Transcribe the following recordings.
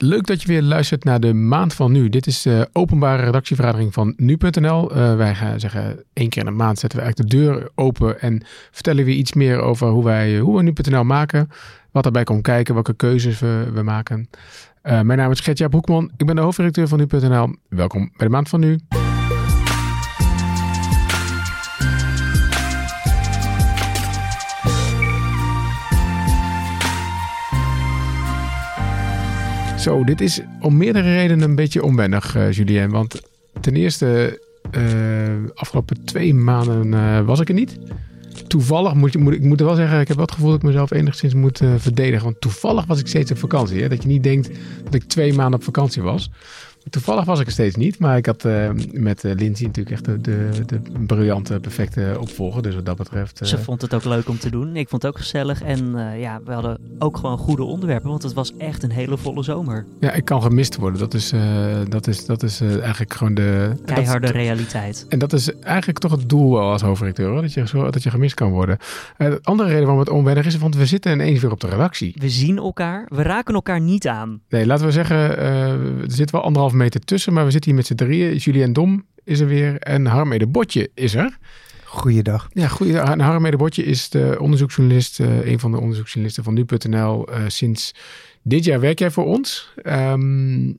Leuk dat je weer luistert naar de maand van nu. Dit is de openbare redactievergadering van nu.nl. Uh, wij gaan zeggen, één keer in de maand zetten we eigenlijk de deur open en vertellen we iets meer over hoe wij hoe we nu.nl maken. Wat erbij komt kijken, welke keuzes we, we maken. Uh, mijn naam is Gertja Broekman. Ik ben de hoofdredacteur van nu.nl. Welkom bij de maand van nu. Dit is om meerdere redenen een beetje onwennig, uh, Julien. Want ten eerste, uh, afgelopen twee maanden uh, was ik er niet. Toevallig moet, moet ik moet wel zeggen, ik heb wel het gevoel dat ik mezelf enigszins moet verdedigen. Want toevallig was ik steeds op vakantie. Hè? Dat je niet denkt dat ik twee maanden op vakantie was. Toevallig was ik er steeds niet, maar ik had uh, met uh, Lindsay natuurlijk echt de, de, de, briljante, perfecte opvolger. Dus wat dat betreft. Uh... Ze vond het ook leuk om te doen. Ik vond het ook gezellig. En ja, we hadden ook gewoon goede onderwerpen, want het was echt een hele volle zomer. Ja, ik kan gemist worden. Dat is, dat is, dat is eigenlijk gewoon de. Keiharde dat, realiteit. En dat is eigenlijk toch het doel wel als hoofdredacteur, hoor, dat, je, zo, dat je gemist kan worden. de andere reden waarom het onwennig is, want we zitten ineens weer op de redactie. We zien elkaar, we raken elkaar niet aan. Nee, laten we zeggen, er zit wel anderhalf meter tussen, maar we zitten hier met z'n drieën. Julien Dom is er weer en Harmede Botje is er. Goeiedag. Ja, goeiedag. En Harmede Botje is de onderzoeksjournalist, uh, een van de onderzoeksjournalisten van nu.nl. Uh, sinds dit jaar werk jij voor ons. Um,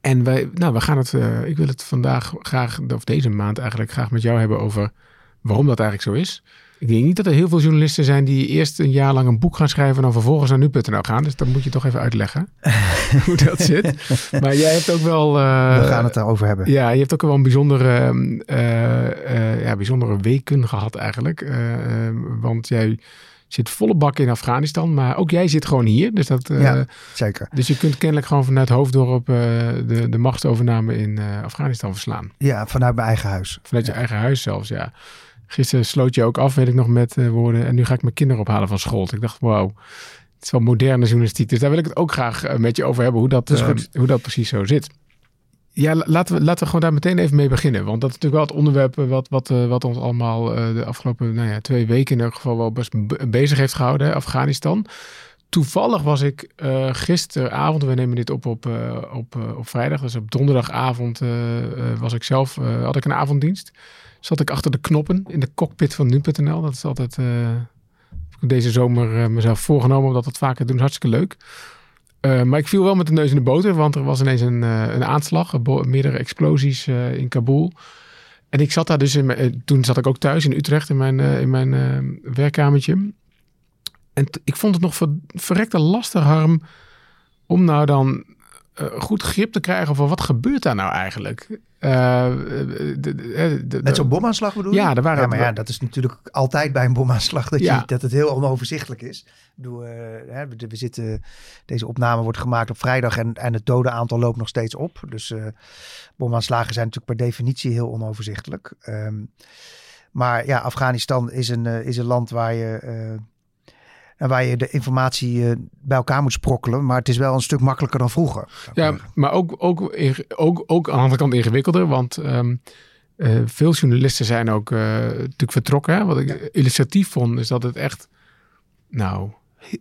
en wij, nou, we gaan het, uh, ik wil het vandaag graag, of deze maand eigenlijk, graag met jou hebben over waarom dat eigenlijk zo is. Ik denk niet dat er heel veel journalisten zijn die eerst een jaar lang een boek gaan schrijven en dan vervolgens naar nu.nl gaan. Dus dat moet je toch even uitleggen hoe dat zit. Maar jij hebt ook wel... Uh, We gaan het daarover hebben. Ja, je hebt ook wel een bijzondere, uh, uh, ja, bijzondere weken gehad eigenlijk. want jij zit volle bak in Afghanistan, maar ook jij zit gewoon hier. Dus dat, ja, zeker. Dus je kunt kennelijk gewoon vanuit Hoofddorp de, de machtsovername in Afghanistan verslaan. Ja, vanuit mijn eigen huis. Vanuit je eigen huis zelfs, ja. Gisteren sloot je ook af, weet ik nog, met uh, woorden. En nu ga ik mijn kinderen ophalen van school. Ik dacht, wauw, het is wel moderne journalistiek. Dus daar wil ik het ook graag uh, met je over hebben, hoe dat, uh, hoe dat precies zo zit. Ja, laten we, laten we gewoon daar meteen even mee beginnen. Want dat is natuurlijk wel het onderwerp wat, wat, wat ons allemaal de afgelopen nou ja, twee weken in elk geval wel best bezig heeft gehouden, Afghanistan. Toevallig was ik gisteravond, we nemen dit op op, op, op vrijdag, dus op donderdagavond was ik zelf, had ik een avonddienst zat ik achter de knoppen in de cockpit van nu.nl. Dat is altijd deze zomer mezelf voorgenomen om dat vaker doen. Hartstikke leuk. Maar ik viel wel met de neus in de boter, want er was ineens een, een aanslag, meerdere explosies in Kabul. En ik zat daar dus, in toen zat ik ook thuis in Utrecht in mijn, in mijn werkkamertje. En ik vond het nog ver, verrekte lastig, Harm, om nou dan goed grip te krijgen van wat gebeurt daar nou eigenlijk. Uh, Met zo'n bomaanslag bedoel je? Ja, er waren ja, maar ja, dat is natuurlijk altijd bij een bomaanslag dat, je, dat het heel onoverzichtelijk is. Uh, hè, we, we, zitten, deze opname wordt gemaakt op vrijdag en, en het dodenaantal loopt nog steeds op. Dus bomaanslagen zijn natuurlijk per definitie heel onoverzichtelijk. Um, maar ja, Afghanistan is een, is een land waar je en waar je de informatie uh, bij elkaar moet sprokkelen. Maar het is wel een stuk makkelijker dan vroeger. Ja, maar ook, ook, ook, ook aan de andere kant ingewikkelder. Want um, uh, veel journalisten zijn ook uh, natuurlijk vertrokken. Hè? Wat ik ja. illustratief vond, is dat het echt, nou,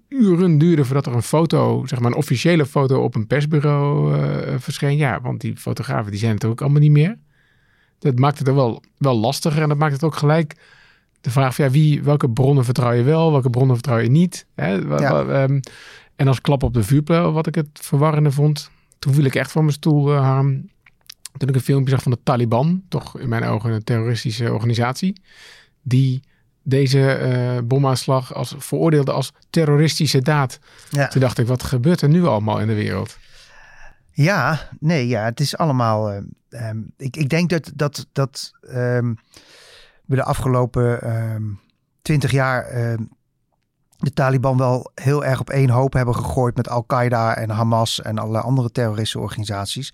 uren duurde voordat er een foto, zeg maar een officiële foto op een persbureau verscheen. Ja, want die fotografen die zijn het ook allemaal niet meer. Dat maakt het er wel, wel lastiger en dat maakt het ook gelijk de vraag van ja, wie, welke bronnen vertrouw je wel, welke bronnen vertrouw je niet. Hè? Ja. Um, en als klap op de vuurpijl, wat ik het verwarrende vond, toen viel ik echt van mijn stoel, uh, Harm. Toen ik een filmpje zag van de Taliban, toch in mijn ogen een terroristische organisatie, die deze uh, bomaanslag als, veroordeelde als terroristische daad. Ja. Toen dacht ik, wat gebeurt er nu allemaal in de wereld? Ja, nee, ja, het is allemaal. Uh, um, ik, ik denk dat dat. dat um, we de afgelopen ehm, twintig jaar uh, de Taliban wel heel erg op één hoop hebben gegooid met Al-Qaeda en Hamas en allerlei andere terroristische organisaties.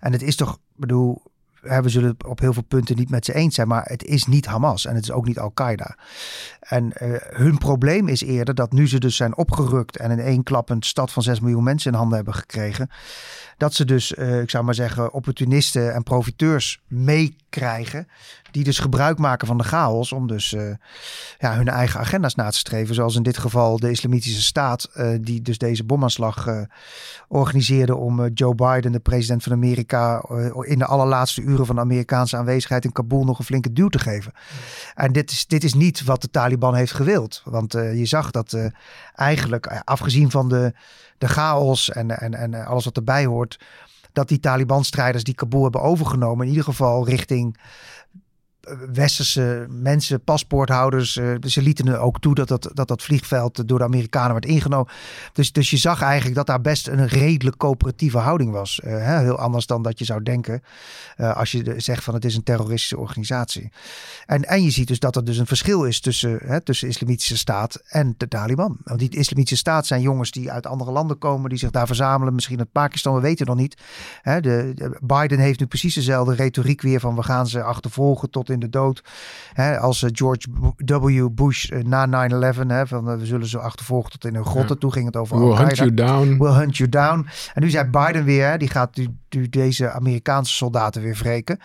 En het is toch, bedoel, we zullen het op heel veel punten niet met ze eens zijn, maar het is niet Hamas en het is ook niet Al-Qaeda. En uh, hun probleem is eerder dat nu ze dus zijn opgerukt en in één klap een stad van 6 miljoen mensen in handen hebben gekregen, dat ze dus, uh, ik zou maar zeggen, opportunisten en profiteurs meekrijgen die dus gebruik maken van de chaos om dus ja, hun eigen agenda's na te streven. Zoals in dit geval de Islamitische Staat, die dus deze bomaanslag organiseerde om Joe Biden, de president van Amerika, in de allerlaatste uren van de Amerikaanse aanwezigheid in Kabul nog een flinke duw te geven. En dit is, dit is niet wat de Taliban heeft gewild. Want je zag dat eigenlijk, afgezien van de, de chaos en, en, en alles wat erbij hoort, dat die Taliban-strijders die Kabul hebben overgenomen, in ieder geval richting westerse mensen, paspoorthouders. Uh, ze lieten ook toe dat dat, dat dat vliegveld door de Amerikanen werd ingenomen. Dus, dus je zag eigenlijk dat daar best een redelijk coöperatieve houding was. Uh, hè? Heel anders dan dat je zou denken uh, als je zegt van het is een terroristische organisatie. En, en je ziet dus dat er dus een verschil is tussen, hè, tussen Islamitische Staat en de Taliban. Want die Islamitische Staat zijn jongens die uit andere landen komen, die zich daar verzamelen. Misschien uit Pakistan, we weten nog niet. Hè, de, de, Biden heeft nu precies dezelfde retoriek weer van we gaan ze achtervolgen tot in in de dood. Hè, als uh, George W. Bush uh, na 9-11, van uh, we zullen ze achtervolgen tot in een grotten. Ja. Toen ging het over We'll hunt you down. We'll hunt you down. En nu zei Biden weer, die gaat nu, nu, deze Amerikaanse soldaten weer wreken.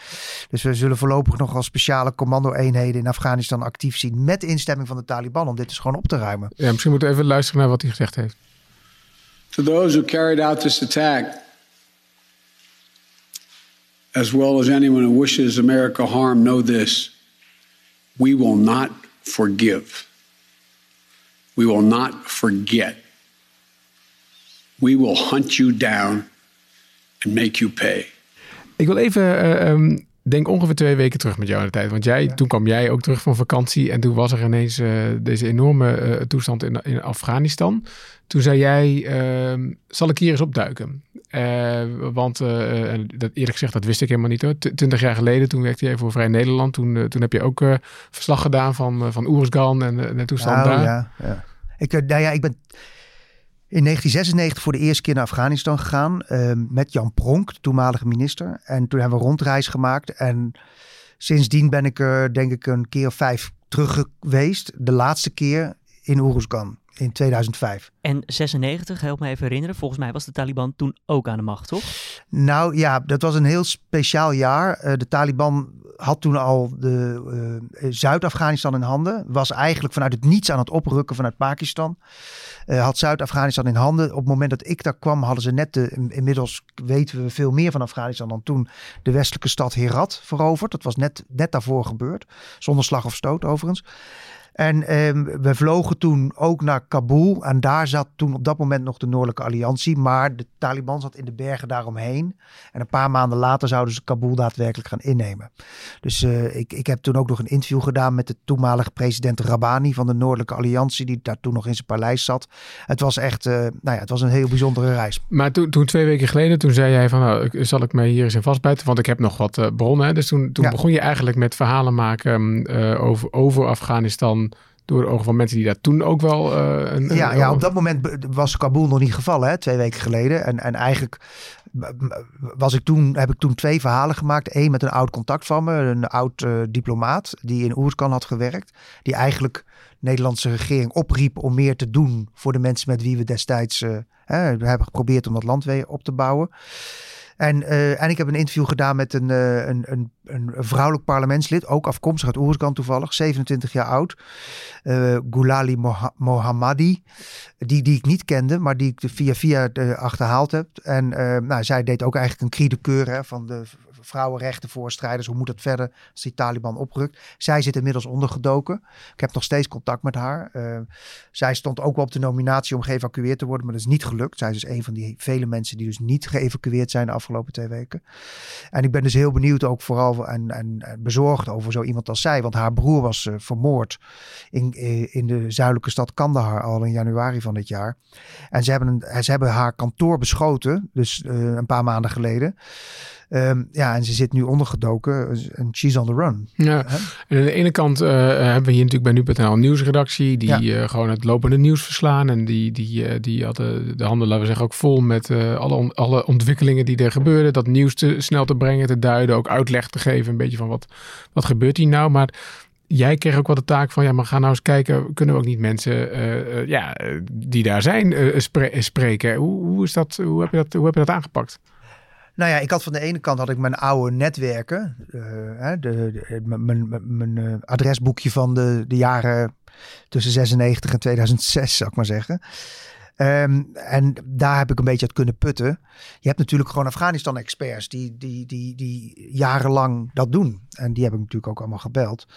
Dus we zullen voorlopig nog als speciale commando-eenheden in Afghanistan actief zien met instemming van de Taliban om dit dus gewoon op te ruimen. Ja, misschien moeten we even luisteren naar wat hij gezegd heeft. To those who carried out this attack, as well as anyone who wishes America harm, know this we will not forgive. We will not forget. We will hunt you down and make you pay. Ik wil even, uh, um, denk ongeveer twee weken terug met jou in de tijd. Want jij, ja. toen kwam jij ook terug van vakantie. En toen was er ineens uh, deze enorme uh, toestand in, in Afghanistan. Toen zei jij, uh, zal ik hier eens opduiken? Uh, want dat, eerlijk gezegd, dat wist ik helemaal niet hoor. Twintig jaar geleden, toen werkte jij voor Vrij Nederland. Toen, toen heb je ook verslag gedaan van, van Oersgan en de toestand oh, daar. Ja, ja. Ik, nou ja, ik ben in 1996 voor de eerste keer naar Afghanistan gegaan. met Jan Pronk, de toenmalige minister. En toen hebben we een rondreis gemaakt. En sindsdien ben ik er denk ik een keer of vijf terug geweest. De laatste keer in Oeruzgan in 2005. En 96, help me even herinneren, volgens mij was de Taliban toen ook aan de macht, toch? Nou ja, dat was een heel speciaal jaar. Uh, de Taliban had toen al de uh, Zuid-Afghanistan in handen. Was eigenlijk vanuit het niets aan het oprukken vanuit Pakistan. Uh, had Zuid-Afghanistan in handen. Op het moment dat ik daar kwam, hadden ze net de. Inmiddels weten we veel meer van Afghanistan dan toen de westelijke stad Herat veroverd. Dat was net, net daarvoor gebeurd. Zonder slag of stoot overigens. En eh, we vlogen toen ook naar Kabul. En daar zat toen op dat moment nog de Noordelijke Alliantie. Maar de Taliban zat in de bergen daaromheen. En een paar maanden later zouden ze Kabul daadwerkelijk gaan innemen. Dus uh, ik, ik heb toen ook nog een interview gedaan met de toenmalige president Rabani van de Noordelijke Alliantie. Die daar toen nog in zijn paleis zat. Het was echt uh, nou ja, het was een heel bijzondere reis. Maar toen, toen twee weken geleden, toen zei jij van nou, zal ik mij hier eens in vastbijten. Want ik heb nog wat uh, bronnen. Dus toen, toen ja. begon je eigenlijk met verhalen maken over, over Afghanistan door ogen van mensen die daar toen ook wel. Uh, een, ja, ja, op dat moment was Kabul nog niet gevallen, hè, twee weken geleden. En, en eigenlijk was ik toen, heb ik toen twee verhalen gemaakt. Eén met een oud contact van me, een oud uh, diplomaat die in Oerskan had gewerkt. Die eigenlijk de Nederlandse regering opriep om meer te doen voor de mensen met wie we destijds uh, hè, hebben geprobeerd om dat land weer op te bouwen. En, uh, en ik heb een interview gedaan met een, uh, een, een, een, vrouwelijk parlementslid, ook afkomstig uit Oerskan toevallig, 27 jaar oud. Uh, Gulali Mohammadi, die, die ik niet kende, maar die ik via via achterhaald heb. En nou, zij deed ook eigenlijk een cri de keur van de vrouwenrechtenvoorstrijders. Hoe moet het verder als die Taliban oprukt? Zij zit inmiddels ondergedoken. Ik heb nog steeds contact met haar. Uh, zij stond ook wel op de nominatie om geëvacueerd te worden, maar dat is niet gelukt. Zij is dus een van die vele mensen die dus niet geëvacueerd zijn de afgelopen twee weken. En ik ben dus heel benieuwd ook vooral en, en, bezorgd over zo iemand als zij. Want haar broer was uh, vermoord in, in de zuidelijke stad Kandahar al in januari van dit jaar. En ze hebben, een, ze hebben haar kantoor beschoten, dus een paar maanden geleden. Um, ja, en ze zit nu ondergedoken. En she's on the run. Ja. En aan de ene kant uh, hebben we hier natuurlijk bij Nu.nl een nieuwsredactie. Die ja. uh, gewoon het lopende nieuws verslaan. En die, die, uh, die hadden de handen, laten we zeggen, ook vol met alle, on, alle ontwikkelingen die er gebeuren. Dat nieuws te snel te brengen, te duiden. Ook uitleg te geven. Een beetje van wat, wat gebeurt hier nou. Maar jij kreeg ook wel de taak van, ja, maar ga nou eens kijken, kunnen we ook niet mensen uh, ja, die daar zijn uh, spre spreken? Hoe, hoe, is dat, hoe, heb je dat, hoe heb je dat aangepakt? Nou ja, ik had van de ene kant had ik mijn oude netwerken. Uh, de, mijn, uh, adresboekje van de, de jaren tussen 96 en 2006, zou ik maar zeggen. Um, en daar heb ik een beetje uit kunnen putten. Je hebt natuurlijk gewoon Afghanistan-experts die, die, die, die jarenlang dat doen. En die heb ik natuurlijk ook allemaal gebeld.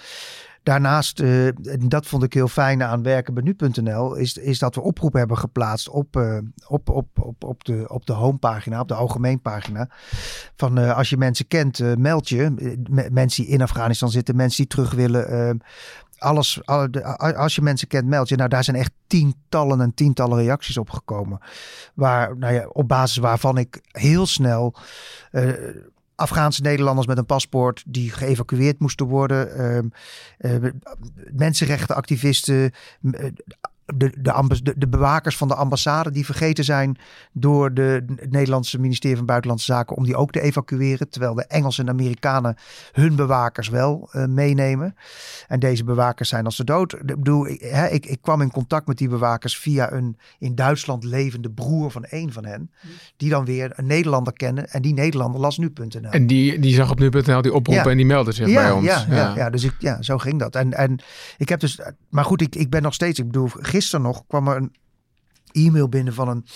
Daarnaast, uh, en dat vond ik heel fijn aan werken bij nu.nl, is, is dat we oproepen hebben geplaatst op, uh, op, op, op, op, de, op de homepagina, op de algemeenpagina. Van uh, als je mensen kent, meld je. mensen die in Afghanistan zitten, mensen die terug willen. Alles, als je mensen kent, meld je. Nou, daar zijn echt tientallen en tientallen reacties op gekomen. Waar, nou ja, op basis waarvan ik heel snel Afghaanse Nederlanders met een paspoort die geëvacueerd moesten worden. Uh, uh, mensenrechtenactivisten, de, de, de, bewakers van de ambassade die vergeten zijn door de, het Nederlandse ministerie van Buitenlandse Zaken om die ook te evacueren. Terwijl de Engelsen en Amerikanen hun bewakers wel uh, meenemen. En deze bewakers zijn als ze dood. Ik bedoel, ik, hè, ik, ik, kwam in contact met die bewakers via een in Duitsland levende broer van een van hen. Die dan weer een Nederlander kennen. En die Nederlander las nu.nl. En die, die zag op nu.nl die oproepen en die meldde zich ja, bij ons. Ja, ja. ja, dus ik, ja, zo ging dat. En, en ik heb dus, maar goed, ik, ik ben nog steeds, ik bedoel, gisteren nog kwam er een e-mail binnen van een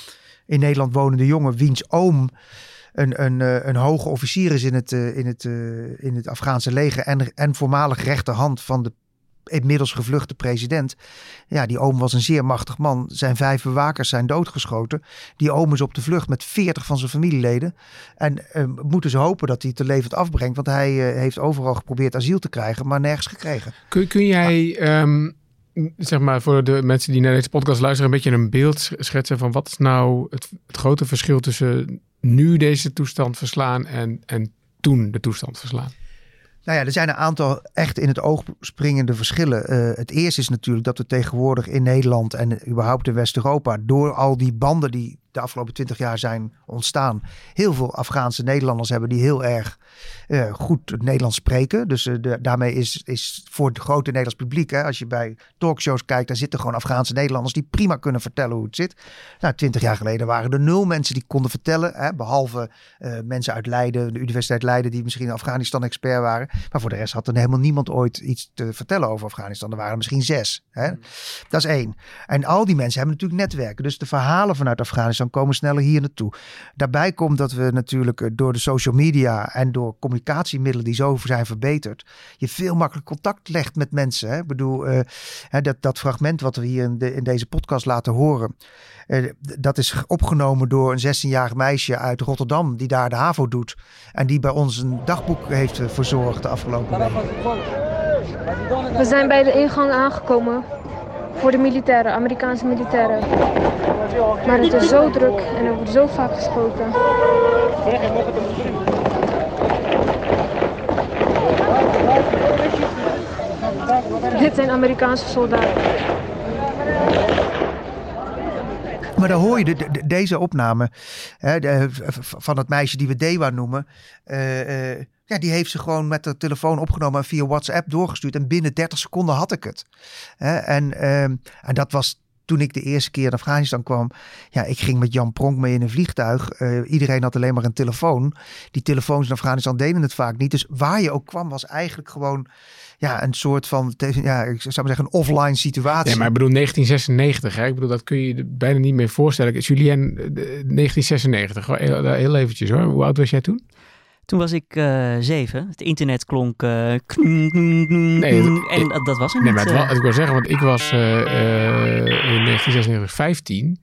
in Nederland wonende jongen, wiens oom een, een, eh, een hoge officier is in het, eh, in het, eh, in het Afghaanse leger en, en voormalig rechterhand van de inmiddels gevluchte president. Ja, die oom was een zeer machtig man. Zijn vijf bewakers zijn doodgeschoten. Die oom is op de vlucht met veertig van zijn familieleden. En uh, moeten ze hopen dat hij het te levend afbrengt. Want hij heeft overal geprobeerd asiel te krijgen, maar nergens gekregen. Kun, kun jij... Ehm, zeg maar voor de mensen die naar deze podcast luisteren, een beetje een beeld schetsen van wat is nou het, grote verschil tussen nu deze toestand verslaan en, en toen de toestand verslaan? Nou ja, er zijn een aantal echt in het oog springende verschillen. Uh, het eerste is natuurlijk dat we tegenwoordig in Nederland en überhaupt in West-Europa, door al die banden die de afgelopen twintig jaar zijn ontstaan, heel veel Afghaanse Nederlanders hebben die heel erg uh, goed Nederlands spreken. Dus de, daarmee is, is voor het grote Nederlands publiek, hè, als je bij talkshows kijkt, daar zitten gewoon Afghaanse Nederlanders die prima kunnen vertellen hoe het zit. Nou, twintig jaar geleden waren er nul mensen die konden vertellen, hè, behalve uh, mensen uit Leiden, de Universiteit Leiden, die misschien Afghanistan-expert waren. Maar voor de rest had er helemaal niemand ooit iets te vertellen over Afghanistan. Er waren misschien zes. Hè. Dat is één. En al die mensen hebben natuurlijk netwerken. Dus de verhalen vanuit Afghanistan komen sneller hier naartoe. Daarbij komt dat we natuurlijk door de social media en door communicatiemiddelen die zo zijn verbeterd, je veel makkelijker contact legt met mensen. Hè? Ik bedoel, uh, dat, dat fragment wat we hier in, de, in deze podcast laten horen, uh, dat is opgenomen door een 16-jarig meisje uit Rotterdam die daar de HAVO doet en die bij ons een dagboek heeft eh, verzorgd de afgelopen weken. We zijn bij de ingang aangekomen voor de militairen, Amerikaanse militairen. Maar het is zo druk en er wordt zo vaak geschoten. Dit zijn Amerikaanse soldaten. Maar dan hoor je de, deze opname hè, de, van het meisje die we Dewa noemen. Uh, uh, ja, die heeft ze gewoon met de telefoon opgenomen en via WhatsApp doorgestuurd. En binnen 30 seconden had ik het. en, uh, en dat was toen ik de eerste keer naar Afghanistan kwam, ja, ik ging met Jan Pronk mee in een vliegtuig. Uh, iedereen had alleen maar een telefoon. Die telefoons in Afghanistan deden het vaak niet. Dus waar je ook kwam, was eigenlijk gewoon ja, een soort van, ja, ik zou maar zeggen, een offline situatie. Ja, maar ik bedoel 1996, hè? ik bedoel, dat kun je bijna niet meer voorstellen. Julien, 1996, eh, heel eventjes hoor. Hoe oud was jij toen? Toen was ik uh, zeven. Het internet klonk. Uh, nee, en dat, dat was er nee, niet. Maar het, uh, ik wil zeggen, want ik was in 1996 15.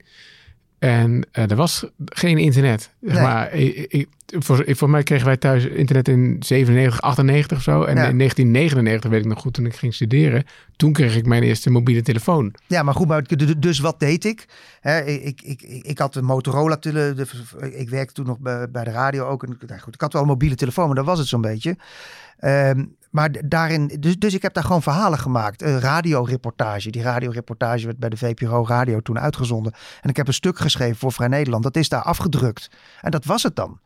En er was geen internet. Nee. Maar ik, ik, voor, voor mij kregen wij thuis internet in 97, 98 of zo. En ja. in 1999 weet ik nog goed, toen ik ging studeren. Toen kreeg ik mijn eerste mobiele telefoon. Ja, maar goed, maar dus wat deed ik? He, ik, ik, ik, ik, had een Motorola, tele, ik werkte toen nog bij, bij de radio ook. En, nou goed, ik had wel een mobiele telefoon, maar dat was het zo'n beetje. Um, maar daarin, dus, dus ik heb daar gewoon verhalen gemaakt. Een radioreportage. Die radioreportage werd bij de VPRO Radio toen uitgezonden. En ik heb een stuk geschreven voor Vrij Nederland. Dat is daar afgedrukt. En dat was het dan.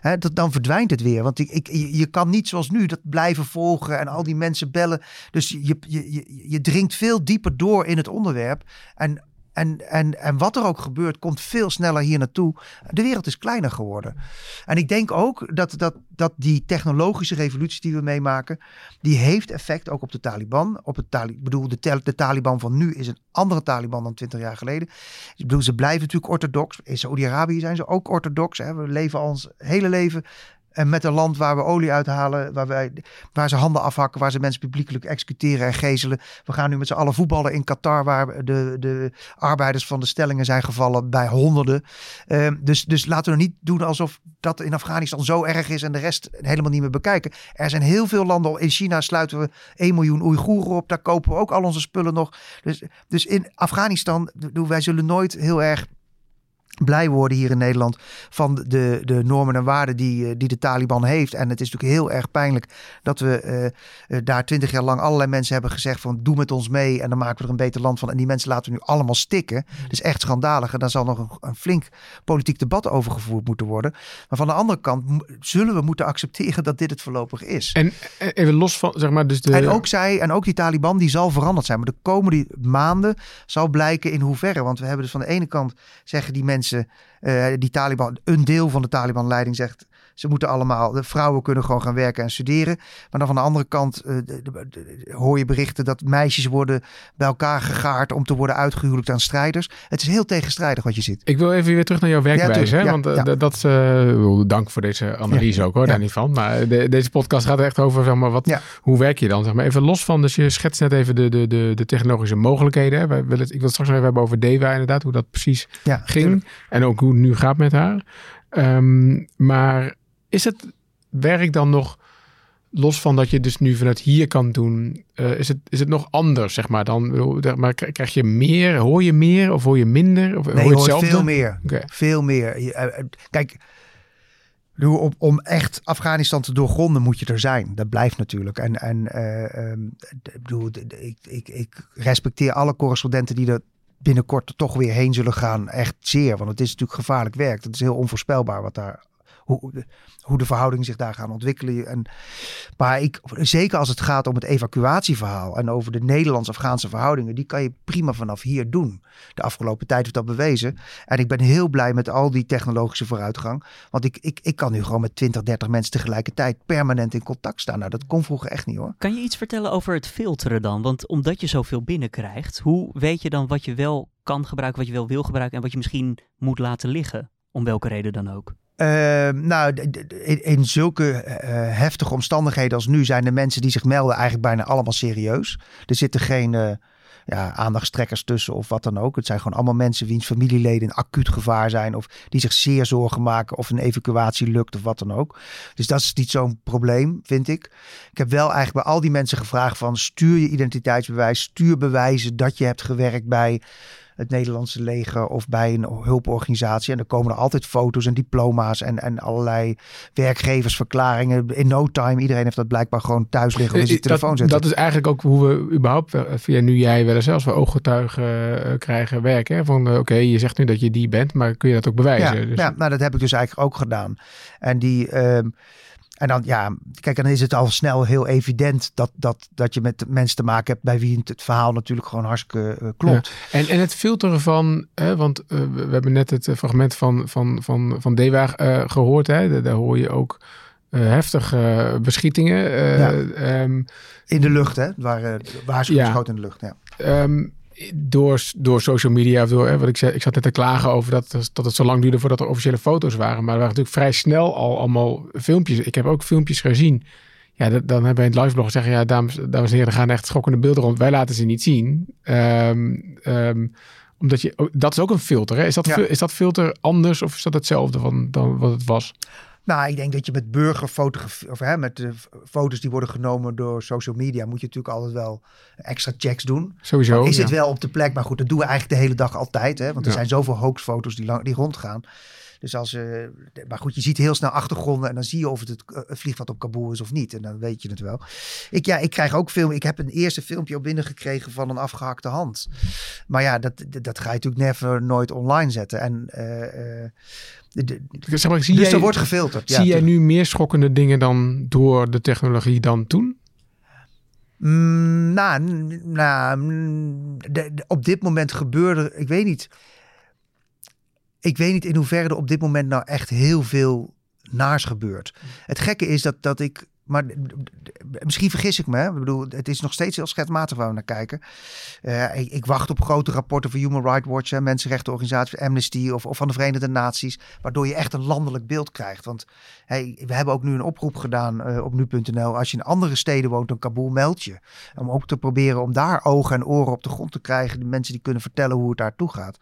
He, dat, dan verdwijnt het weer. Want ik, ik, je kan niet zoals nu dat blijven volgen en al die mensen bellen. Dus je, je, je, je dringt veel dieper door in het onderwerp. En en, en, en wat er ook gebeurt, komt veel sneller hier naartoe. De wereld is kleiner geworden. En ik denk ook dat, dat, dat die technologische revolutie die we meemaken, die heeft effect ook op de Taliban. Op het Tali ik bedoel, de, Taliban van nu is een andere Taliban dan twintig jaar geleden. Ik bedoel, ze blijven natuurlijk orthodox. In Saudi-Arabië zijn ze ook orthodox. Hè. We leven ons hele leven en met een land waar we olie uithalen, waar, wij, waar ze handen afhakken, waar ze mensen publiekelijk executeren en gezelen. We gaan nu met z'n allen voetballen in Qatar, waar de, de arbeiders van de stellingen zijn gevallen bij honderden. Ehm, dus, dus laten we niet doen alsof dat in Afghanistan zo erg is en de rest helemaal niet meer bekijken. Er zijn heel veel landen. In China sluiten we 1 miljoen Oeigoeren op. Daar kopen we ook al onze spullen nog. Dus, dus in Afghanistan, wij zullen nooit heel erg blij worden hier in Nederland van de, de normen en waarden die, eh, die de Taliban heeft. En het is natuurlijk heel erg pijnlijk dat we uh, daar twintig jaar lang allerlei mensen hebben gezegd van doe met ons mee en dan maken we er een beter land van. En die mensen laten we nu allemaal stikken. Dat is echt schandalig en daar zal nog een, een, flink politiek debat over gevoerd moeten worden. Maar van de andere kant zullen we moeten accepteren dat dit het voorlopig is. En even los van, zeg maar, dus de... En ook zij, en ook die Taliban, die zal veranderd zijn. Maar de komende maanden zal blijken in hoeverre. Want we hebben dus van de ene kant zeggen die mensen 是. Uh, die Taliban, een deel van de Taliban-leiding zegt ze moeten allemaal, de vrouwen kunnen gewoon gaan werken en studeren. Maar dan van de andere kant uh, de, de, hoor je berichten dat meisjes worden bij elkaar gegaard om te worden uitgehuwelijkd aan strijders. Het is heel tegenstrijdig wat je ziet. Ik wil even weer terug naar jouw werkwijze. hè? Want uh, dat, dank voor deze analyse ook hoor, daar niet van. Maar deze podcast gaat echt over, zeg maar, wat, hoe werk je dan? Zeg maar even los van, dus je schetst net even de, de, de, de technologische mogelijkheden. Hè? Wij willen, ik wil het straks nog even hebben over Deva inderdaad, hoe dat precies ging. En ook hoe het nu gaat met haar. Um, maar is het werk dan nog, los van dat je dus nu vanuit hier kan doen, uh, is, het, is het nog anders, zeg maar? Dan, maar krijg je meer, hoor je meer of hoor je minder? Of nee, hoor je veel meer. Okay. Veel meer. Uh, kijk, om, om echt Afghanistan te doorgronden moet je er zijn. Dat blijft natuurlijk. En, en uh, um, bedoel, ik, ik, ik respecteer alle correspondenten die er binnenkort toch weer heen zullen gaan. Echt zeer. Want het is natuurlijk gevaarlijk werk. Het is heel onvoorspelbaar wat daar hoe, hoe de verhoudingen zich daar gaan ontwikkelen. En, maar ik, zeker als het gaat om het evacuatieverhaal en over de Nederlands-Afghaanse verhoudingen, die kan je prima vanaf hier doen. De afgelopen tijd heeft dat bewezen. En ik ben heel blij met al die technologische vooruitgang. Want ik, ik, ik kan nu gewoon met 20, 30 mensen tegelijkertijd permanent in contact staan. Nou, dat kon vroeger echt niet hoor. Kan je iets vertellen over het filteren dan? Want omdat je zoveel binnenkrijgt, hoe weet je dan wat je wel kan gebruiken, wat je wel wil gebruiken en wat je misschien moet laten liggen? Om welke reden dan ook? Uh, nou, in, zulke uh, heftige omstandigheden als nu zijn de mensen die zich melden eigenlijk bijna allemaal serieus. Er zitten geen uh, ja, aandachtstrekkers tussen of wat dan ook. Het zijn gewoon allemaal mensen wiens familieleden in acuut gevaar zijn of die zich zeer zorgen maken of een evacuatie lukt of wat dan ook. Dus dat is niet zo'n probleem, vind ik. Ik heb wel eigenlijk bij al die mensen gevraagd van stuur je identiteitsbewijs, stuur bewijzen dat je hebt gewerkt bij het Nederlandse leger of bij een hulporganisatie. En er komen er altijd foto's en diploma's en, en allerlei werkgeversverklaringen. In no time, iedereen heeft dat blijkbaar gewoon thuis liggen in zijn telefoon zetten. Dat is eigenlijk ook hoe we überhaupt, via nu jij wel zelfs wel ooggetuigen uh, krijgen werken. Van uh, oké, je zegt nu dat je die bent, maar kun je dat ook bewijzen? Ja, dus... ja nou dat heb ik dus eigenlijk ook gedaan. En die... Uh, en dan, ja, kijk, dan is het al snel heel evident dat, dat, dat je met mensen te maken hebt bij wie het verhaal natuurlijk gewoon hartstikke uh, klopt. En, en het filteren van, hè, want uh, we hebben net het eh, fragment van, van, van, van Dewa uh, gehoord, hè, daar hoor je ook heftige beschietingen. Ja. Um, in de lucht, hè? Waar, waar ze ja. in de lucht, ja. Um, door, door social media of door, hè, wat ik zei, ik zat net te klagen over dat, dat het zo lang duurde voordat er officiële foto's waren. Maar er waren natuurlijk vrij snel al allemaal filmpjes. Ik heb ook filmpjes gezien. Ja, dat, dan hebben we in het liveblog zeggen, ja, dames, dames en heren, er gaan echt schokkende beelden rond. Wij laten ze niet zien. Um, um, omdat je, dat is ook een filter. Hè? Is, dat, ja. is dat filter anders of is dat hetzelfde van, dan wat het was? Nou, ik denk dat je met burgerfotografie, of hè, met de foto's die worden genomen door social media, moet je natuurlijk altijd wel extra checks doen. Sowieso. is het wel op de plek? Maar goed, dat doen we eigenlijk de hele dag altijd. Hè? Want er zijn zoveel hoaxfoto's die, die rondgaan. Dus als, uh, maar goed, je ziet heel snel achtergronden en dan zie je of het het, uh, vliegveld op Kabul is of niet. En dan weet je het wel. Ik, ja, ik krijg ook film. Ik heb een eerste filmpje op binnengekregen van een afgehakte hand. Maar ja, dat, dat ga je natuurlijk never nooit online zetten. En uh, zeg maar, zie dus jij, er wordt gefilterd. Zie jij nu meer schokkende dingen dan door de technologie dan toen? Mm, nou, nou op dit moment gebeurde, ik weet niet. Ik weet niet in hoeverre er op dit moment nou echt heel veel naars gebeurt. Het gekke is dat, dat ik maar misschien vergis ik me. Ik bedoel, het is nog steeds heel schetmatig waar we naar kijken. Uh, ik, ik, wacht op grote rapporten van Human Rights Watch, en mensenrechtenorganisaties, Amnesty of, of, van de Verenigde Naties, waardoor je echt een landelijk beeld krijgt. Want we hebben ook nu een oproep gedaan uh, op nu.nl. Als je in andere steden woont dan Kabul, meld je. Om ook te proberen om daar ogen en oren op de grond te krijgen. De mensen die kunnen vertellen hoe het daartoe gaat.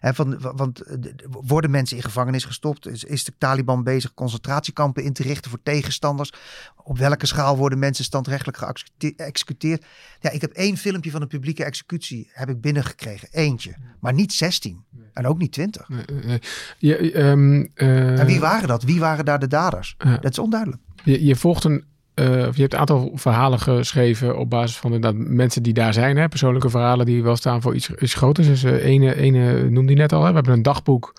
Van, want eh, worden mensen in gevangenis gestopt? Is, is de Taliban bezig concentratiekampen in te richten voor tegenstanders? Op welke schaal worden mensen standrechtelijk geëxecuteerd? Ja, ik heb één filmpje van een publieke executie heb ik binnengekregen. Eentje. Maar niet 16. En ook niet 20. Je, ehm, eh, en wie waren dat? Wie waren daar de daders? Dat is onduidelijk. Je, je volgt een uh, je hebt een aantal verhalen geschreven op basis van de mensen die daar zijn. Hè? Persoonlijke verhalen die wel staan voor iets, iets groters. Dus ene, ene noemde je net al. Hè? We hebben een dagboek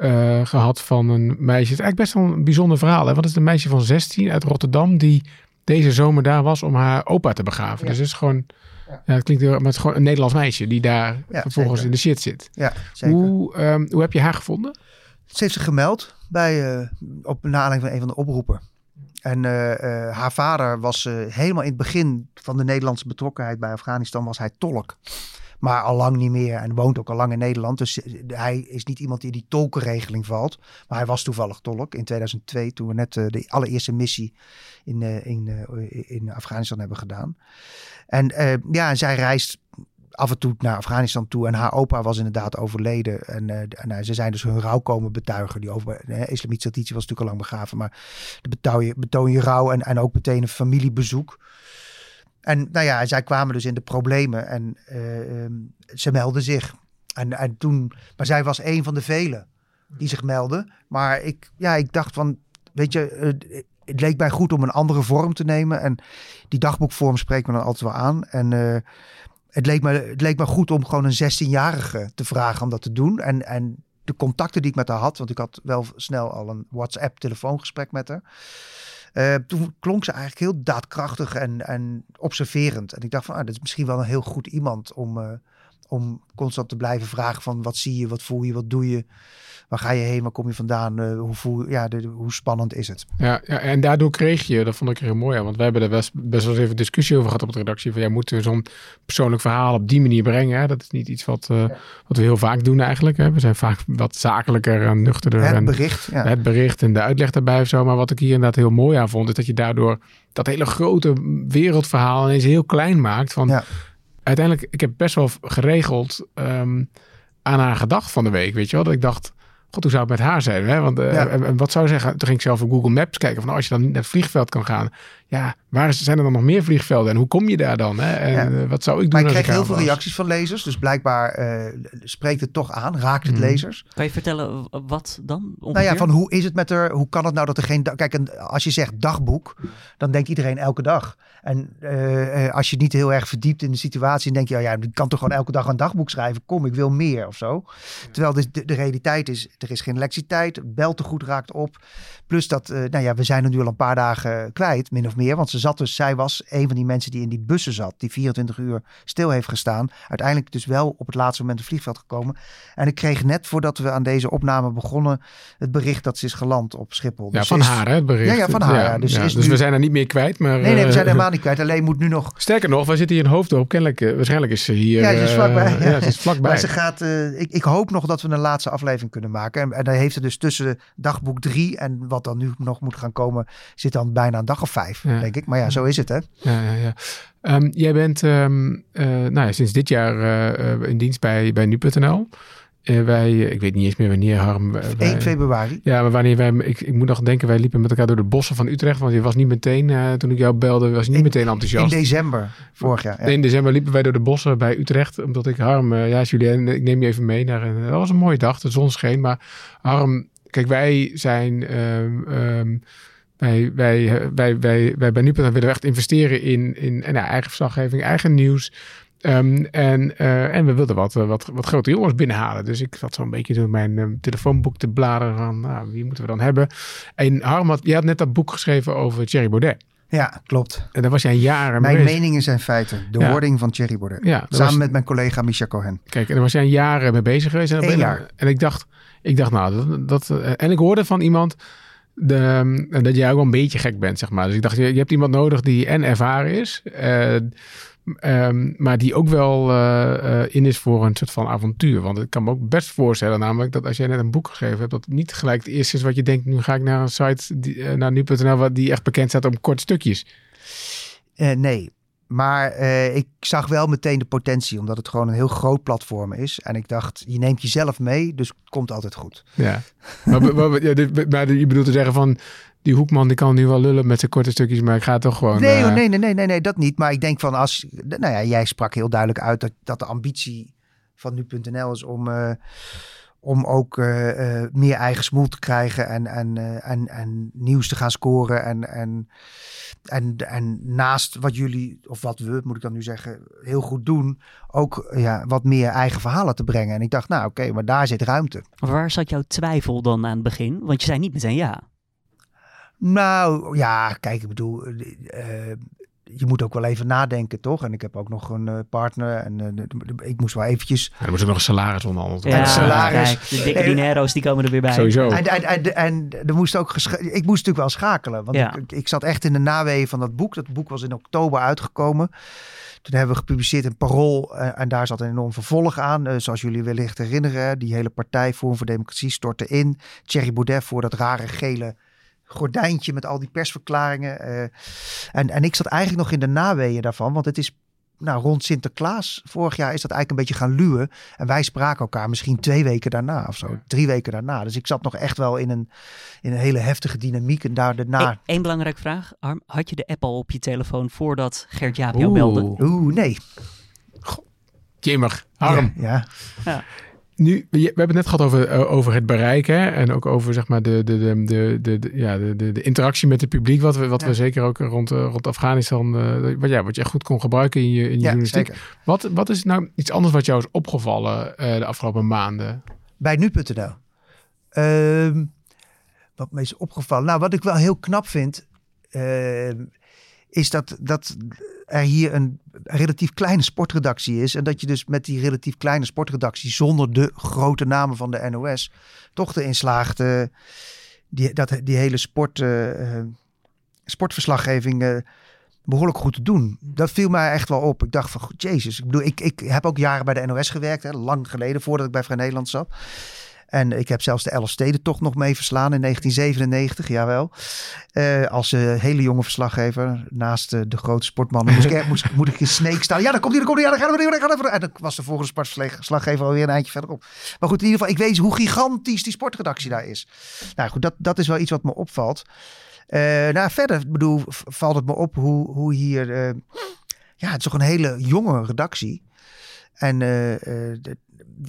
uh, gehad van een meisje. Het is eigenlijk best wel een bijzonder verhaal. Hè? Want het is een meisje van 16 uit Rotterdam die deze zomer daar was om haar opa te begraven. Dus het is gewoon, ja. ja het klinkt heel, maar het is gewoon een Nederlands meisje die daar vervolgens in de shit zit. Ja, zeker. Hoe, um, hoe heb je haar gevonden? Ze heeft zich gemeld bij, uh, op aanleiding van een van de oproepen. En uh, haar vader was helemaal in het begin van de Nederlandse betrokkenheid bij Afghanistan was hij tolk. Maar al lang niet meer en woont ook al lang in Nederland. Dus eh, hij is niet iemand die die tolkenregeling valt. Maar hij was toevallig tolk in 2002 toen we net eh, de allereerste missie in, uh, in, in Afghanistan hebben gedaan. En ja, zij reist af en toe naar Afghanistan toe. En haar opa was inderdaad overleden. En, en ze zijn dus hun rouw komen betuigen. Die over, uh, islamitische traditie was natuurlijk al lang begraven. Maar de betoon je, betoon je rouw en, en ook meteen een familiebezoek. En nou ja, zij kwamen dus in de problemen en uh, ze meldden zich. En, en toen, maar zij was een van de velen die zich meldden. Maar ik, ja, ik dacht van, weet je, uh, het leek mij goed om een andere vorm te nemen. En die dagboekvorm spreekt me dan altijd wel aan. En uh, het, leek me, het leek me goed om gewoon een 16-jarige te vragen om dat te doen. En, en de contacten die ik met haar had, want ik had wel snel al een WhatsApp-telefoongesprek met haar. Uh, toen klonk ze eigenlijk heel daadkrachtig en, en observerend. En ik dacht van, ah, dat is misschien wel een heel goed iemand om, uh, om constant te blijven vragen van wat zie je, wat voel je, wat doe je. Waar ga je heen? Waar kom je vandaan? Uh, hoe, voel, ja, de, hoe spannend is het? Ja, ja, en daardoor kreeg je, dat vond ik heel mooi aan, want wij hebben er best, best wel eens even discussie over gehad op de redactie. Van ja, moeten we zo'n persoonlijk verhaal op die manier brengen? Hè? Dat is niet iets wat, uh, wat we heel vaak doen eigenlijk. Hè? We zijn vaak wat zakelijker en nuchterder. Het en bericht. Ja. Het bericht en de uitleg daarbij of zo. Maar wat ik hier inderdaad heel mooi aan vond, is dat je daardoor dat hele grote wereldverhaal ineens heel klein maakt. Van, ja. Uiteindelijk, ik heb best wel geregeld um, aan haar gedacht van de week, weet je wel. Dat ik dacht, God, hoe zou het met haar zijn? Hè? Want uh, en, wat zou zeggen? Toen ging ik zelf op Google Maps kijken van nou, als je dan niet naar het vliegveld kan gaan, ja, waar zijn er dan nog meer vliegvelden en hoe kom je daar dan? Hè? En ja. uh, wat zou ik doen? Maar ik kreeg heel veel reacties van lezers, dus blijkbaar uh, spreekt het toch aan, raakt het mm. lezers. Kan je vertellen wat dan? Ongeveer? Nou ja, van hoe is het met er? Hoe kan het nou dat er geen. Kijk, en als je zegt dagboek, dan denkt iedereen elke dag. En uh, als je niet heel erg verdiept in de situatie, denk je, oh ja, ik kan toch gewoon elke dag een dagboek schrijven. Kom, ik wil meer of zo. Terwijl de, de, de, realiteit is, er is geen lektietijd, beltegoed raakt op. Plus dat, uh, nou ja, we zijn er nu al een paar dagen kwijt, min of meer. Want ze zat dus, zij was een van die mensen die in die bussen zat, die 24 uur stil heeft gestaan. Uiteindelijk dus wel op het laatste moment het vliegveld gekomen. En ik kreeg net voordat we aan deze opname begonnen, het bericht dat ze is geland op Schiphol. Ja, dus van is, haar hè, het bericht. Ja, ja van haar. Ja, dus, ja, dus nu, we zijn er niet meer kwijt. Maar, nee, nee, we zijn helemaal niet kwijt. Alleen moet nu nog... Sterker nog, we zitten hier in Hoofddorp. Kennelijk, uh, waarschijnlijk is ze hier... Ja, ze is vlakbij. Uh, ja, ze is vlakbij. maar ze gaat... Uh, ik, ik hoop nog dat we een laatste aflevering kunnen maken. En, en dan heeft ze dus tussen dagboek drie en wat dan nu nog moet gaan komen, zit dan bijna een dag of vijf, ja. denk ik. Maar ja, zo is het, hè? Ja, ja, ja. Um, jij bent um, nou ja, sinds dit jaar in dienst bij, bij nu.nl. Uh, wij, ik weet niet eens meer wanneer Harm. Uh, 1 februari. Ja, maar wanneer wij. Ik, ik moet nog denken, wij liepen met elkaar door de bossen van Utrecht. Want je was niet meteen, uh, toen ik jou belde, was je niet in, meteen enthousiast. In december vorig jaar. Ja. In december liepen wij door de bossen bij Utrecht. Omdat ik Harm, ja, Julien, ik neem je even mee naar. Een, dat was een mooie dag, de zon scheen. Maar Harm, kijk, wij zijn. Um, um, wij, wij, wij, wij, wij bij nu.nl willen echt investeren in, in, in eigen verslaggeving, eigen nieuws. Um, en, uh, en we wilden wat, wat, wat grote jongens binnenhalen. Dus ik zat zo'n beetje door mijn um, telefoonboek te bladeren van nou, wie moeten we dan hebben. En Harm, had, jij had net dat boek geschreven over Thierry Baudet. Ja, klopt. En daar was jij jaren Mijn mee meningen zijn feiten. De Ja. wording van Thierry Baudet. Ja, Samen was- met mijn collega Misha Cohen. Kijk, en daar was jij jaren mee bezig geweest. En, Eén jaar. En ik dacht, ik dacht nou, dat, dat, eh, en ik hoorde van iemand de, dat jij ook wel een beetje gek bent, zeg maar. Dus ik dacht, je, je hebt iemand nodig die en ervaren is, eh, ehm, maar die ook wel eh, eh, in is voor een soort van avontuur. Want ik kan me ook best voorstellen, namelijk dat als jij net een boek geschreven hebt, dat het niet gelijk het eerste is wat je denkt, nu ga ik naar een site, eh, naar nu.nl, die echt bekend staat om korte stukjes. Eh, nee, maar eh, ik zag wel meteen de potentie, omdat het gewoon een heel groot platform is. En ik dacht, je neemt jezelf mee, dus het komt altijd goed. Ja. maar, maar, maar- ja, dit- maar je bedoelt te zeggen van, die Hoekman die kan nu wel lullen met zijn korte stukjes, maar ik ga toch gewoon... Nee, eh, nee, nee, nee, nee, nee, dat niet. Maar ik denk van als, nou ja, jij sprak heel duidelijk uit dat, dat de ambitie van nu.nl is om, eh, om ook eh, eh, meer eigen smoel te krijgen en, en, eh, en, en nieuws te gaan scoren. En, en, en, en naast wat jullie, of wat we, moet ik dan nu zeggen, heel goed doen, ook ja, wat meer eigen verhalen te brengen. En ik dacht, nou oké, maar daar zit ruimte. Waar zat jouw twijfel dan aan het begin? Want je zei niet meteen ja. Nou ja, kijk, ik bedoel, je moet ook wel even nadenken, toch? En ik heb ook nog een eh, partner en eh, ik moest wel eventjes. Ja, er moet ook nog een salaris onderhandeld worden. het salaris. kijk, de dikke dinero's die komen er weer bij. Sowieso. En, en, en, en er moest ook ik moest natuurlijk wel schakelen, want Ja. ik, ik zat echt in de naweeën van dat boek. Dat boek was in oktober uitgekomen. Toen hebben we gepubliceerd in Parool eh, en daar zat een enorm vervolg aan. Zoals jullie wellicht herinneren, die hele partij Forum voor Democratie stortte in. Thierry Baudet voor dat rare gele gordijntje met al die persverklaringen. eh. en, en ik zat eigenlijk nog in de naweeën daarvan, want het is nou, rond Sinterklaas vorig jaar is dat eigenlijk een beetje gaan luwen. En wij spraken elkaar misschien twee weken daarna of zo, drie weken daarna. Dus ik zat nog echt wel in een, in een hele heftige dynamiek. En daar daarna, Eén belangrijke vraag. Arm, had je de app al op je telefoon voordat Gert-Jaap jou belde? Oeh. oeh, nee. Jemig, Harm. Ja, Nu, we, hebben het net gehad over, eh, over het bereik hè? en ook over zeg maar, de, de, de, de, de, ja, de, de, de interactie met het publiek. Wat we, wat we zeker ook rond, eh, rond Afghanistan, eh, wat, ja, wat je goed kon gebruiken in je, in je ja journalistiek. zeker. Wat, wat is nou iets anders wat jou is opgevallen de afgelopen maanden? Bij nu.nl. Ehm, wat me is opgevallen. Nou, wat ik wel heel knap vind, ehm, is dat, dat er hier een relatief kleine sportredactie is. En dat je dus met die relatief kleine sportredactie, zonder de grote namen van de NOS, toch erin slaagt eh, die, dat, die hele sport, eh, sportverslaggeving eh, behoorlijk goed te doen. Dat viel mij echt wel op. Ik dacht van, jezus. Ik bedoel, ik, ik heb ook jaren bij de NOS gewerkt, hè, lang geleden, voordat ik bij Vrij Nederland zat. En ik heb zelfs de Elf Stedentocht nog mee verslaan in 1997, jawel. Eh, als eh, hele jonge verslaggever, naast eh, de grote sportmannen, moest ik, moest, moet ik in Sneek staan. Ja, dan komt hij, dan komt hij, ja, dan gaat hij, dan. En dan was de volgende sportverslaggever alweer een eindje verderop. Maar goed, in ieder geval, ik weet hoe gigantisch die sportredactie daar is. Nou goed, dat, dat is wel iets wat me opvalt. Nou, verder, bedoel, valt het me op hoe, hoe hier... ja, het is toch een hele jonge redactie. En eh, eh,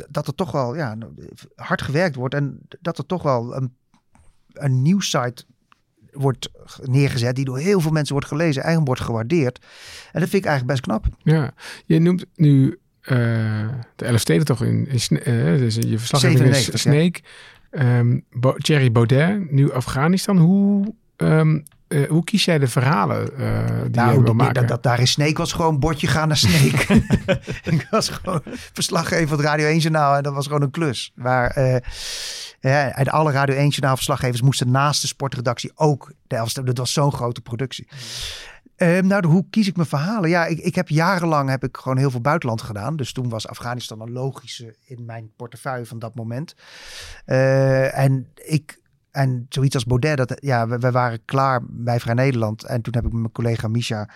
dat er toch wel ja, hard gewerkt wordt. En dat er toch wel een, een nieuwssite wordt neergezet. Die door heel veel mensen wordt gelezen. Eigenlijk wordt gewaardeerd. En dat vind ik eigenlijk best knap. Ja, je noemt nu eh, de elf steden toch in, dus je verslaggeving is 97, Snake, ehm, Bo- Thierry Baudet, nu Afghanistan. Hoe, ehm, eh, hoe kies jij de verhalen eh, die je Nou, wil dat, maken? dat, dat daar in Sneek was gewoon bordje gaan naar Sneek. ik was gewoon verslaggever van het Radio 1 journaal en dat was gewoon een klus. Waar eh, ja, en alle Radio 1 journaal verslaggevers moesten naast de sportredactie ook de. Dat was zo'n grote productie. Ehm, nou, hoe kies ik mijn verhalen? Ja, ik, ik heb jarenlang heb ik gewoon heel veel buitenland gedaan. Dus toen was Afghanistan een logische in mijn portefeuille van dat moment. En ik en zoiets als Baudet, dat, ja, we, waren klaar bij Vrij Nederland. En toen heb ik met mijn collega Misha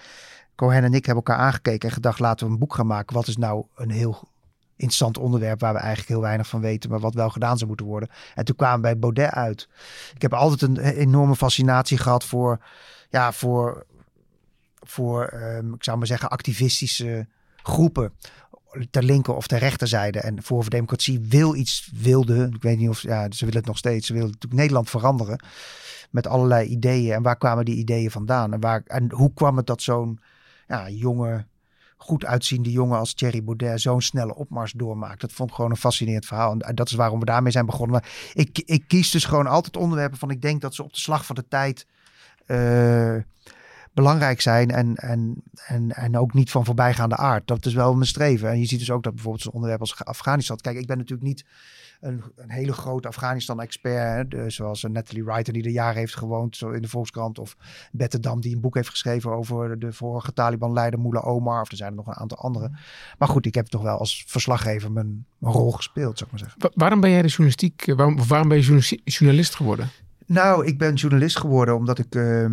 Cohen en ik hebben elkaar aangekeken en gedacht, laten we een boek gaan maken. Wat is nou een heel interessant onderwerp waar we eigenlijk heel weinig van weten, maar wat wel gedaan zou moeten worden. En toen kwamen we bij Baudet uit. Ik heb altijd een enorme fascinatie gehad voor, ja, voor, voor ehm, ik zou maar zeggen, activistische groepen ter linker of ter rechterzijde. En Voor voor Democratie wil iets, wilde, ik weet niet of, ja, ze willen het nog steeds, ze willen natuurlijk Nederland veranderen met allerlei ideeën. En waar kwamen die ideeën vandaan? En, waar, en hoe kwam het dat zo'n ja, jonge, goed uitziende jongen als Thierry Baudet zo'n snelle opmars doormaakt? Dat vond ik gewoon een fascinerend verhaal. En dat is waarom we daarmee zijn begonnen. Maar ik, ik kies dus gewoon altijd onderwerpen van ik denk dat ze op de slag van de tijd... eh, belangrijk zijn en, en, en, en ook niet van voorbijgaande aard. Dat is wel mijn streven. En je ziet dus ook dat bijvoorbeeld zo'n onderwerp als Afghanistan. Kijk, ik ben natuurlijk niet een, een hele grote Afghanistan-expert, zoals Natalie Wright die er jaren heeft gewoond zo in de Volkskrant, of Bette Dam die een boek heeft geschreven over de vorige Taliban-leider Mullah Omar, of er zijn er nog een aantal andere. Maar goed, ik heb toch wel als verslaggever mijn, mijn rol gespeeld, zou ik maar zeggen. waarom ben jij de journalistiek, waarom, waarom ben je journalist geworden? Nou, ik ben journalist geworden omdat ik... Uh,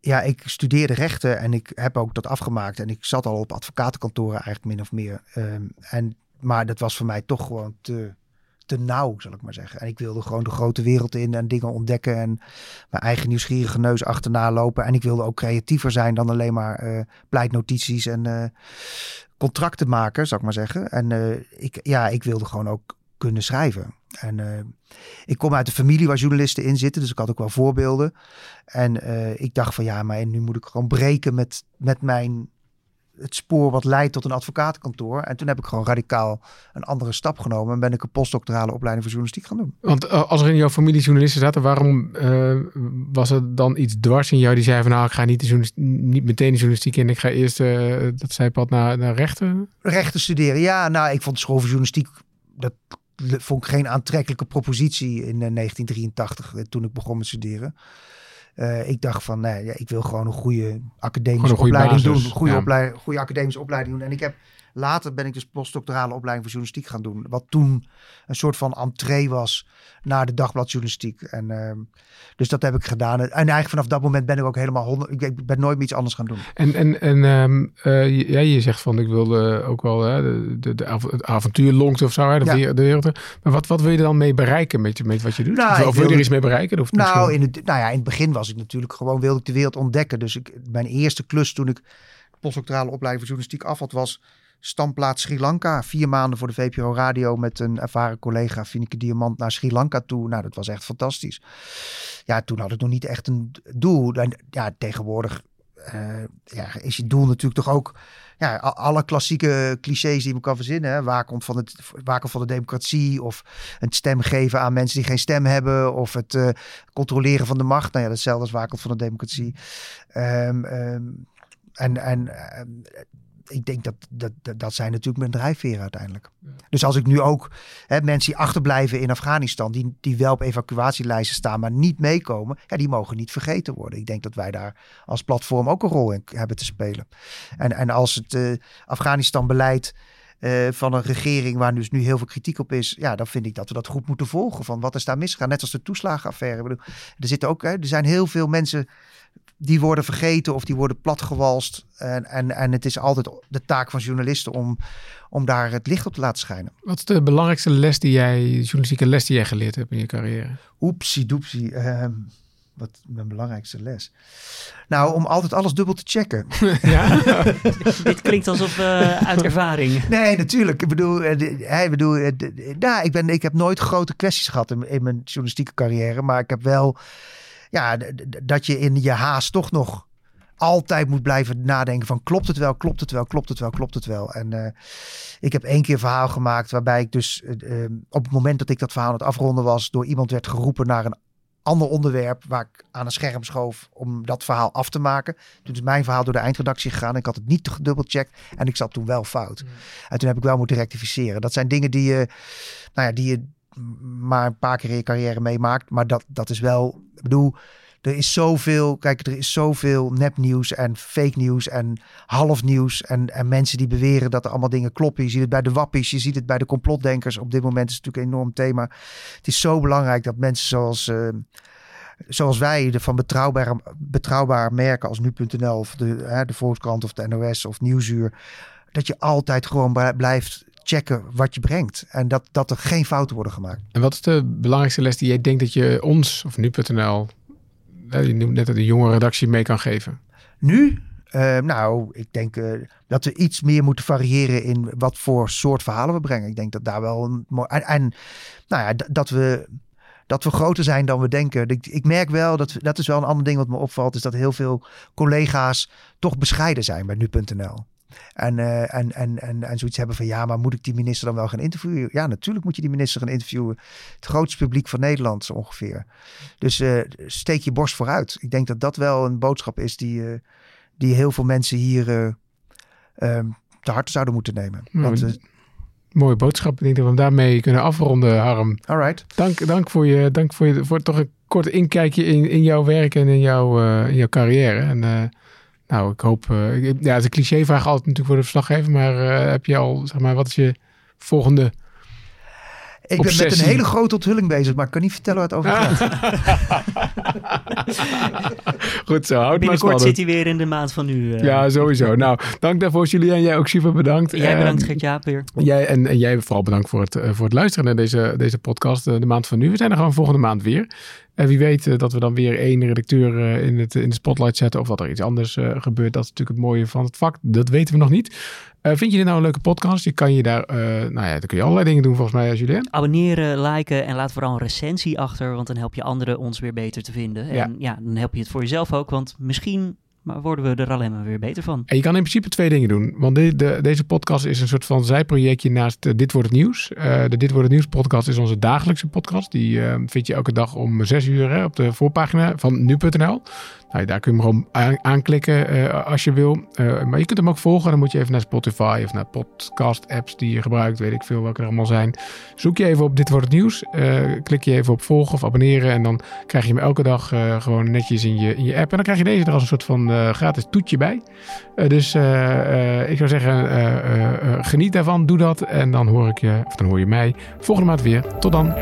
ja, ik studeerde rechten en ik heb ook dat afgemaakt. En ik zat al op advocatenkantoren eigenlijk min of meer. Ehm, en, maar dat was voor mij toch gewoon te, te nauw, zal ik maar zeggen. En ik wilde gewoon de grote wereld in en dingen ontdekken en mijn eigen nieuwsgierige neus achterna lopen. En ik wilde ook creatiever zijn dan alleen maar uh, pleitnotities en uh, contracten maken, zal ik maar zeggen. En uh, ik, ja, ik wilde gewoon ook kunnen schrijven. En uh, ik kom uit een familie waar journalisten in zitten, dus ik had ook wel voorbeelden. En uh, ik dacht van ja, maar nu moet ik gewoon breken met, met mijn het spoor wat leidt tot een advocatenkantoor. En toen heb ik gewoon radicaal een andere stap genomen en ben ik een postdoctorale opleiding voor journalistiek gaan doen. Want uh, als er in jouw familie journalisten zaten, waarom was er dan iets dwars in jou die zei van nou, ik ga niet, de niet meteen de journalistiek in, ik ga eerst dat zijpad naar, naar rechten? Rechten studeren, ja. Nou, ik vond de school voor journalistiek, dat vond ik geen aantrekkelijke propositie in 1983 eh, toen ik begon met studeren. Uh, ik dacht van, nee, ja, ik wil gewoon een goede academische een opleiding doen. Een goede, ja. opleiding, goede academische opleiding doen. En ik heb Later ben ik dus postdoctorale opleiding voor journalistiek gaan doen. Wat toen een soort van entree was naar de dagbladjournalistiek. En, uh, dus dat heb ik gedaan. En eigenlijk vanaf dat moment ben ik ook helemaal. Ik ben nooit meer iets anders gaan doen. En, en, en um, uh, ja, je zegt van ik wilde ook wel hè, de, de, de het avontuur longt of zo, hè, de, ja. de wereld. Maar wat, wat wil je dan mee bereiken met, met wat je doet? Nou, of wil je er iets mee bereiken? Of nou, in het, nou ja, in het begin was ik natuurlijk gewoon wilde ik de wereld ontdekken. Dus ik, mijn eerste klus toen ik postdoctorale opleiding voor journalistiek afhad was standplaats Sri Lanka. Vier maanden voor de VPRO Radio met een ervaren collega Finike Diamant naar Sri Lanka toe. Nou, dat was echt fantastisch. Ja, toen had ik nog niet echt een doel. Ja, tegenwoordig uh, ja, is je doel natuurlijk toch ook ja, alle klassieke clichés die je kan verzinnen. Hè? Komt van het, komt van de democratie? Of een stem geven aan mensen die geen stem hebben. Of het uh, controleren van de macht. Nou ja, datzelfde als komt van de democratie. Um, um, en en ik denk dat, dat, dat, zijn natuurlijk mijn drijfveren uiteindelijk. Dus als ik nu ook hè, mensen die achterblijven in Afghanistan, die, die wel op evacuatielijsten staan, maar niet meekomen, ja, die mogen niet vergeten worden. Ik denk dat wij daar als platform ook een rol in hebben te spelen. En, en als het uh, Afghanistan-beleid uh, van een regering waar dus nu heel veel kritiek op is, ja, dan vind ik dat we dat goed moeten volgen. Van wat is daar misgegaan? Net als de toeslagenaffaire. Bedoel, er zitten ook, hè, er zijn heel veel mensen die worden vergeten of die worden platgewalst. En, en, en het is altijd de taak van journalisten om, om daar het licht op te laten schijnen. Wat is de belangrijkste les die jij, journalistieke les die jij geleerd hebt in je carrière? Oepsie doepsie. Uh, wat mijn belangrijkste les? Nou, om altijd alles dubbel te checken. Ja? Dit klinkt alsof uh, uit ervaring. Nee, natuurlijk. Ik bedoel, uh, ik, bedoel uh, nou, ik, ben, ik heb nooit grote kwesties gehad in, in mijn journalistieke carrière. Maar ik heb wel ja, dat je in je haast toch nog altijd moet blijven nadenken van klopt het wel, klopt het wel, klopt het wel, klopt het wel. En uh, ik heb één keer een verhaal gemaakt waarbij ik dus uh, op het moment dat ik dat verhaal aan het afronden was, door iemand werd geroepen naar een ander onderwerp waar ik aan een scherm schoof om dat verhaal af te maken. Toen is mijn verhaal door de eindredactie gegaan. Ik had het niet gedubbelcheckt en ik zat toen wel fout. Mm. En toen heb ik wel moeten rectificeren. Dat zijn dingen die je, nou ja, die je maar een paar keer je carrière meemaakt. Maar dat, dat is wel, ik bedoel, er is zoveel, kijk, er is zoveel nepnieuws en fake nieuws en half nieuws. En, en mensen die beweren dat er allemaal dingen kloppen. Je ziet het bij de wappies, je ziet het bij de complotdenkers. Op dit moment is het natuurlijk een enorm thema. Het is zo belangrijk dat mensen zoals... Uh, zoals wij van betrouwbaar, betrouwbaar merken als nu.nl of de, hè, de Volkskrant of de NOS of Nieuwsuur, dat je altijd gewoon blijft checken wat je brengt. En dat, dat er geen fouten worden gemaakt. En wat is de belangrijkste les die jij denkt dat je ons of nu.nl, je noemt net de jonge redactie mee kan geven? Nu? Uh, nou, ik denk uh, dat we iets meer moeten variëren in wat voor soort verhalen we brengen. Ik denk dat daar wel een mooi. En, en nou ja, dat we dat we groter zijn dan we denken. Ik, ik merk wel, dat, dat is wel een ander ding wat me opvalt, is dat heel veel collega's toch bescheiden zijn bij nu.nl. En, uh, en, en, en, en zoiets hebben van ja, maar moet ik die minister dan wel gaan interviewen? Ja, natuurlijk moet je die minister gaan interviewen. Het grootste publiek van Nederland zo ongeveer. Dus uh, steek je borst vooruit. Ik denk dat dat wel een boodschap is die, uh, die heel veel mensen hier um, te harte zouden moeten nemen. Want, Mooie boodschap. Ik denk dat we hem daarmee kunnen afronden, Harm. All right. Dank, dank voor je, dank voor je, voor toch een kort inkijkje in, in jouw werk en in jouw, in jouw carrière. En nou, ik hoop. Uh, ja, het is een clichévraag altijd natuurlijk voor de verslaggever. Maar uh, heb je al, zeg maar, wat is je volgende. Ik ben met een hele grote onthulling bezig, maar ik kan niet vertellen wat het over gaat. Goed zo, houd Binnenkort zit hij weer in de maand van nu. Uh. Ja, sowieso. nou, dank daarvoor Jullie en jij ook super bedankt. Jij bedankt Gert-Jaap weer. Jij, en, en, jij vooral bedankt voor het, voor het luisteren naar deze, deze podcast, de maand van nu. We zijn er gewoon volgende maand weer. En wie weet dat we dan weer één redacteur in, het, in de spotlight zetten. Of dat er iets anders gebeurt. Dat is natuurlijk het mooie van het vak. Dat weten we nog niet. Vind je dit nou een leuke podcast? Je kan je daar, nou ja, dan kun je allerlei dingen doen volgens mij, Julien. Abonneren, liken en laat vooral een recensie achter. Want dan help je anderen ons weer beter te vinden. En ja, ja dan help je het voor jezelf ook. Want misschien maar worden we er alleen maar weer beter van. En je kan in principe twee dingen doen. Want de, de, deze podcast is een soort van zijprojectje naast uh, Dit Wordt Het Nieuws. Uh, de Dit Wordt Het Nieuws podcast is onze dagelijkse podcast. Die uh, vind je elke dag om zes uur hè, op de voorpagina van nu.nl. Nou, daar kun je hem gewoon aanklikken uh, als je wil. Uh, maar je kunt hem ook volgen. Dan moet je even naar Spotify of naar podcast-apps die je gebruikt. Weet ik veel welke er allemaal zijn. Zoek je even op Dit Wordt Het Nieuws. Uh, klik je even op volgen of abonneren. En dan krijg je hem elke dag gewoon netjes in je, in je app. En dan krijg je deze er als een soort van gratis toetje bij. dus ik zou zeggen, geniet daarvan. Doe dat. En dan hoor ik je, of dan hoor je mij volgende maand weer. Tot dan.